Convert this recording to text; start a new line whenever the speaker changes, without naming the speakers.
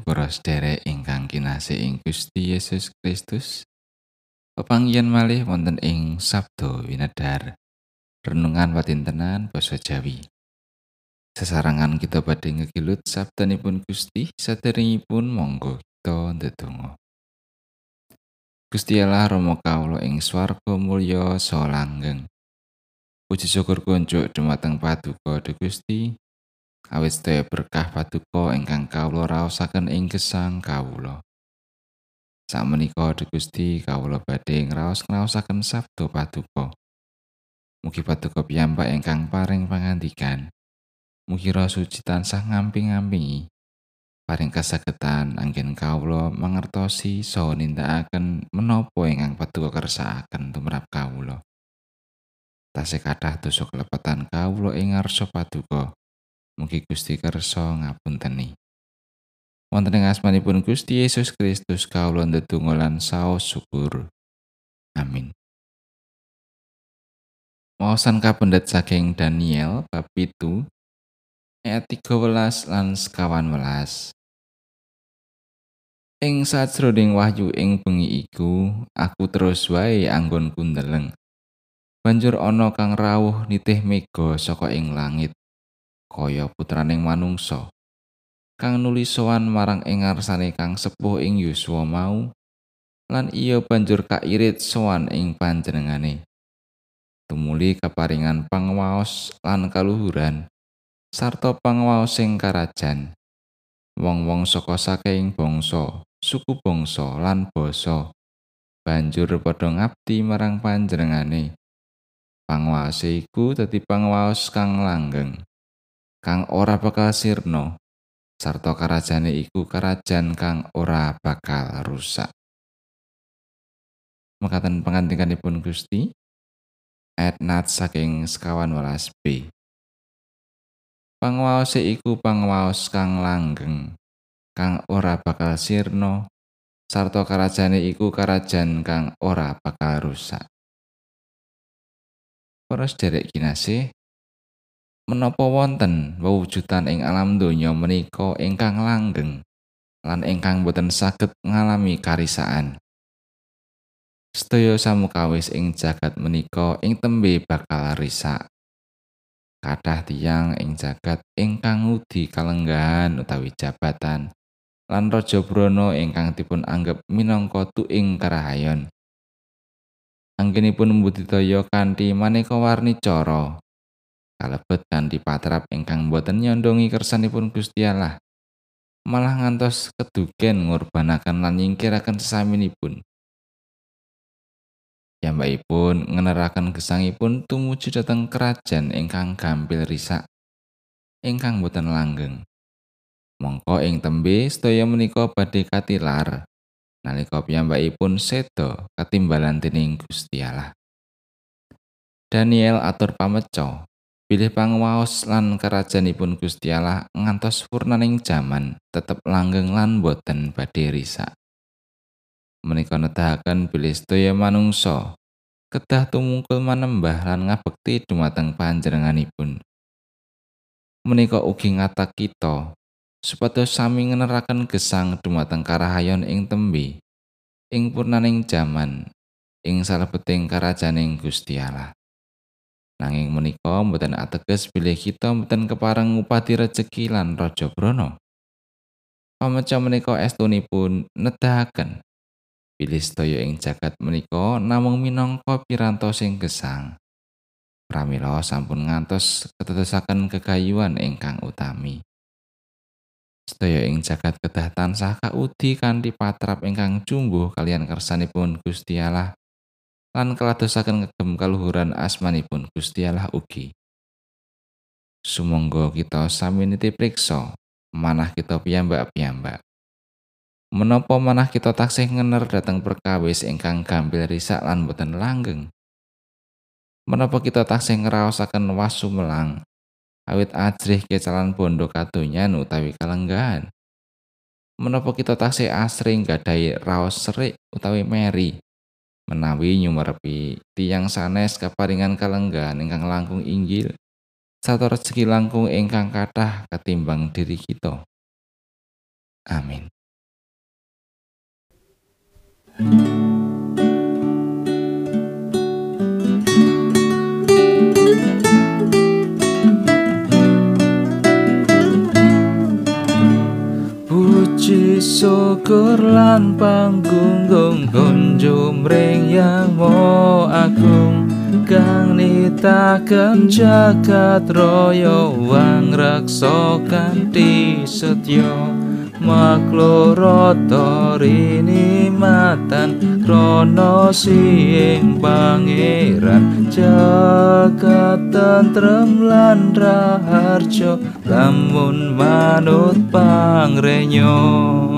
Para sedherek ingkang kinasih ing Gusti Yesus Kristus. Pepanggihan malih wonten ing Sabdo Winedar. Renungan patintenan basa Jawi. Sesarangan kita badhe ngegilut sabdanipun Gusti saderengipun monggo kita ndedonga. Gusti Allah Rama kawula ing swarga mulya saha langgeng. Puji syukur kunjuk dumateng Paduka Gusti. Awit sedaya berkah paduka ingkang kawula raosaken ing gesang kawula. Sakmenika Gusti kawula badhe ngraos-ngraosaken sabda paduka. Mugi paduka piyambak ingkang paring pangandikan. Mugi roh suci tansah ngamping-ampingi. Paring kasagetan anggen kawula mangertosi saha nindakaken menapa ingkang paduka kersakaken tumrap kawula. Tasih kathah dosa kelepetan kawula ing ngarsa paduka. Mugi Gusti kersa ngapunteni. Wonten ing asmanipun Gusti Yesus Kristus kawula ndedonga lan saos syukur. Amin. Maosan kapendet saking Daniel bab 7 ayat 13 lan sekawan welas. Ing sajroning wahyu ing bengi iku, aku terus wae anggon kundeleng. Banjur ana kang rawuh nitih mega saka ing langit. Kaya putraning manungsa. Kang nuli sowan marang ing ngarsane kang sepuh ing Yuswa mau lan iya banjur kairit sowan ing panjenengane. Tumuli keparingan pangwaos lan kaluhuran sarta pangwaos sing karajan. Wong-wong saka saking bangsa suku bangsa lan basa banjur padha ngabdi marang panjenengane. Pangwaose iku dadi pangwaos kang langgeng kang ora bakal sirna. Sarta karajane iku karajan kang ora bakal rusak. Mekaten pangandikanipun Gusti. Ayat nat saking sekawan welas B. Pangwaose iku pangwaos kang langgeng. Kang ora bakal sirna. Sarta karajane iku karajan kang ora bakal rusak. Para sederek kinasih, menapa wonten wewujudan ing alam donya menika ingkang langgeng lan ingkang boten saged ngalami karisaan. Sedaya samukawis ing jagat menika ing tembe bakal risak. Kathah tiyang ing jagat ingkang ngudi kalenggahan utawi jabatan lan raja brana ingkang dipun anggap minangka tuing karahayon. Anggenipun mbudidaya kanthi maneka warni cara. Kalebet kanthi patrap ingkang boten nyondongi kersanipun Gusti Allah. Malah ngantos keduken ngurbanaken lan nyingkiraken sesaminipun. Yambakipun ngeneraken gesangipun tumuju dhateng kerajaan ingkang gampil risak ingkang boten langgeng. Mongko ing tembe sedaya menika badhe katilar nalika piyambakipun seda ketimbalan dening Gusti Daniel atur pameco bilih pangwaos lan kerajaanipun Gusti Allah ngantos purnaning jaman tetep langgeng lan boten badhe risak. Menika nedahaken bilih sedaya manungsa kedah tumungkul manembah lan ngabekti dumateng panjenenganipun. Menika ugi ngatak kita supados sami ngeneraken gesang dumateng karahayon ing tembe ing purnaning jaman ing salebeting karajaning Gusti Allah. Nanging menika mboten ateges bilih kita mboten kepareng ngupati rejeki lan raja brana. Pameca menika estunipun nedahaken bilih sedaya ing jagat menika namung minangka piranto sing gesang. Pramila sampun ngantos ketetesaken kegayuan ingkang utami. Sedaya ing jagat kedah tansah kaudi kanthi patrap ingkang jumbuh kalian kersanipun Gusti Allah lan keladosaken ngegem kaluhuran asmanipun Gusti Allah ugi. Sumangga kita sami niti priksa manah kita piyambak-piyambak. Menapa manah kita taksih ngener dateng perkawis ingkang gampil risak lan boten langgeng? Menapa kita taksih ngraosaken wasu melang awit ajrih kecalan bondo kadonyan utawi kalenggahan? Menapa kita taksih asring gadai raos serik utawi meri menawi nyumerepi tiang sanes kaparingan kalenggan ingkang langkung inggil satu rezeki langkung ingkang kathah ketimbang diri kita Amin. Puji syukur lan panggung gunjum ring yang mo agung. Kang nitaken jagat raya wang reksa kanthi setya. Makloro rini matan krono siing pangeran. Jagat tentrem lan raharjo lamun manut pangrenyo